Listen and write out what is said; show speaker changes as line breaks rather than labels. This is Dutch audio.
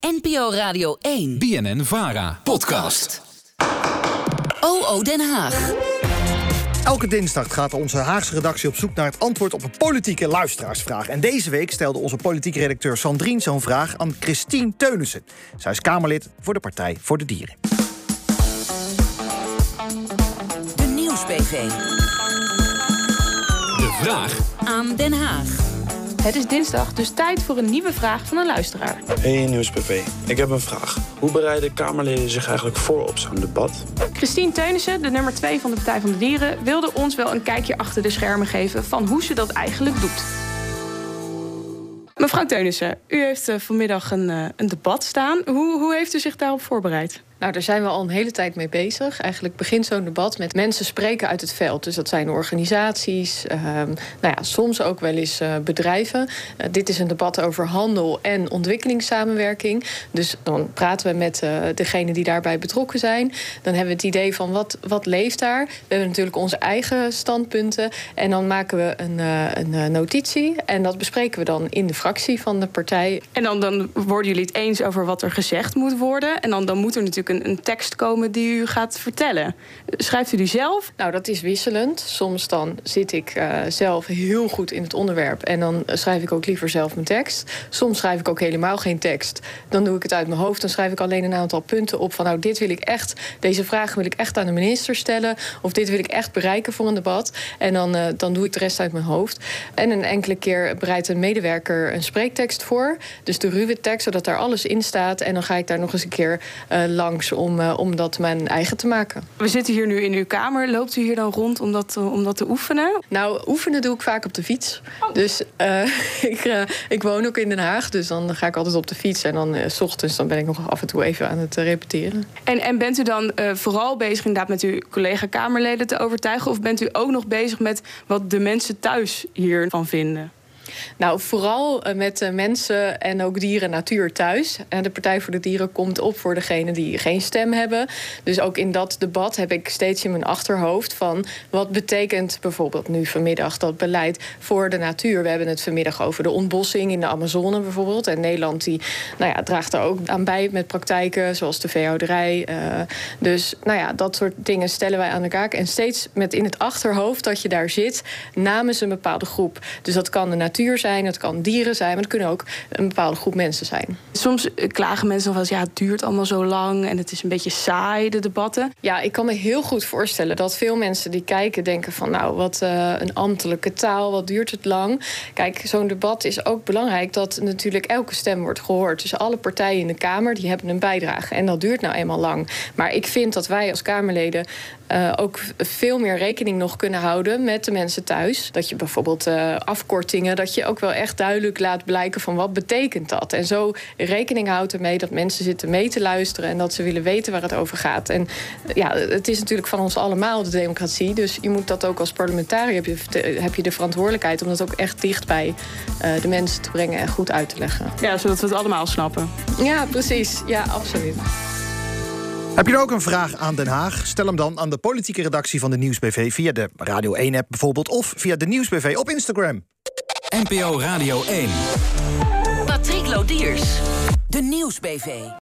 NPO Radio 1.
BNN Vara. Podcast.
OO Den Haag.
Elke dinsdag gaat onze Haagse redactie op zoek naar het antwoord op een politieke luisteraarsvraag. En deze week stelde onze politieke redacteur Sandrine zo'n vraag aan Christine Teunissen. Zij is Kamerlid voor de Partij voor de Dieren.
De Nieuwsbv.
De vraag
Aan Den Haag.
Het is dinsdag, dus tijd voor een nieuwe vraag van een luisteraar.
Hey Nieuwsbv, ik heb een vraag. Hoe bereiden Kamerleden zich eigenlijk voor op zo'n debat?
Christine Teunissen, de nummer 2 van de Partij van de Dieren, wilde ons wel een kijkje achter de schermen geven van hoe ze dat eigenlijk doet. Mevrouw Teunissen, u heeft eh, vanmiddag een, eh, een debat staan. Hoe, hoe heeft u zich daarop voorbereid?
Nou, daar zijn we al een hele tijd mee bezig. Eigenlijk begint zo'n debat met mensen spreken uit het veld. Dus dat zijn organisaties, uh, nou ja, soms ook wel eens uh, bedrijven. Uh, dit is een debat over handel en ontwikkelingssamenwerking. Dus dan praten we met uh, degenen die daarbij betrokken zijn. Dan hebben we het idee van wat, wat leeft daar. We hebben natuurlijk onze eigen standpunten. En dan maken we een, een notitie. En dat bespreken we dan in de fractie van de partij.
En dan, dan worden jullie het eens over wat er gezegd moet worden. En dan, dan moet er natuurlijk een, een, tekst komen die u gaat vertellen. Schrijft u die zelf?
Nou, dat is wisselend. Soms dan zit ik uh, zelf heel goed in het onderwerp en dan schrijf ik ook liever zelf mijn tekst. Soms schrijf ik ook helemaal geen tekst. Dan doe ik het uit mijn hoofd. Dan schrijf ik alleen een aantal punten op van nou, dit wil ik echt, deze vraag wil ik echt aan de minister stellen. Of dit wil ik echt bereiken voor een debat. En dan, uh, dan doe ik de rest uit mijn hoofd. En een enkele keer bereidt een medewerker een spreektekst voor. Dus de ruwe tekst, zodat daar alles in staat. En dan ga ik daar nog eens een keer uh, langs om, uh, om dat mijn eigen te maken.
We zitten hier nu in uw kamer. Loopt u hier dan rond om dat, uh, om dat te oefenen?
Nou, oefenen doe ik vaak op de fiets. Oh. Dus uh, ik, ik woon ook in Den Haag. Dus dan ga ik altijd op de fiets. En dan s ochtends dan ben ik nog af en toe even aan het repeteren.
En, en bent u dan vooral bezig inderdaad met uw collega-Kamerleden te overtuigen? Of bent u ook nog bezig met wat de mensen thuis hiervan vinden?
Nou, vooral met de mensen en ook dieren natuur thuis. De Partij voor de Dieren komt op voor degenen die geen stem hebben. Dus ook in dat debat heb ik steeds in mijn achterhoofd van wat betekent bijvoorbeeld nu vanmiddag dat beleid voor de natuur. We hebben het vanmiddag over de ontbossing in de Amazone bijvoorbeeld. En Nederland die, nou ja, draagt daar ook aan bij met praktijken zoals de veehouderij. Uh, dus nou ja, dat soort dingen stellen wij aan de kaak. En steeds met in het achterhoofd dat je daar zit namens een bepaalde groep. Dus dat kan de natuur natuur zijn, het kan dieren zijn, maar het kunnen ook een bepaalde groep mensen zijn.
Soms klagen mensen nog wel eens, ja, het duurt allemaal zo lang en het is een beetje saai, de debatten.
Ja, ik kan me heel goed voorstellen dat veel mensen die kijken denken van, nou, wat uh, een ambtelijke taal, wat duurt het lang? Kijk, zo'n debat is ook belangrijk dat natuurlijk elke stem wordt gehoord. Dus alle partijen in de Kamer, die hebben een bijdrage. En dat duurt nou eenmaal lang. Maar ik vind dat wij als Kamerleden uh, ook veel meer rekening nog kunnen houden met de mensen thuis. Dat je bijvoorbeeld uh, afkortingen, dat je ook wel echt duidelijk laat blijken van wat betekent dat. En zo rekening houdt ermee dat mensen zitten mee te luisteren en dat ze willen weten waar het over gaat. En ja, het is natuurlijk van ons allemaal de democratie. Dus je moet dat ook als parlementariër heb je, heb je de verantwoordelijkheid om dat ook echt dicht bij uh, de mensen te brengen en goed uit te leggen.
Ja, zodat we het allemaal snappen.
Ja, precies. Ja, absoluut.
Heb je ook een vraag aan Den Haag? Stel hem dan aan de politieke redactie van de Nieuwsbv via de Radio 1-app bijvoorbeeld... of via de Nieuwsbv op Instagram.
NPO Radio 1.
Patrick Lodiers. De Nieuwsbv.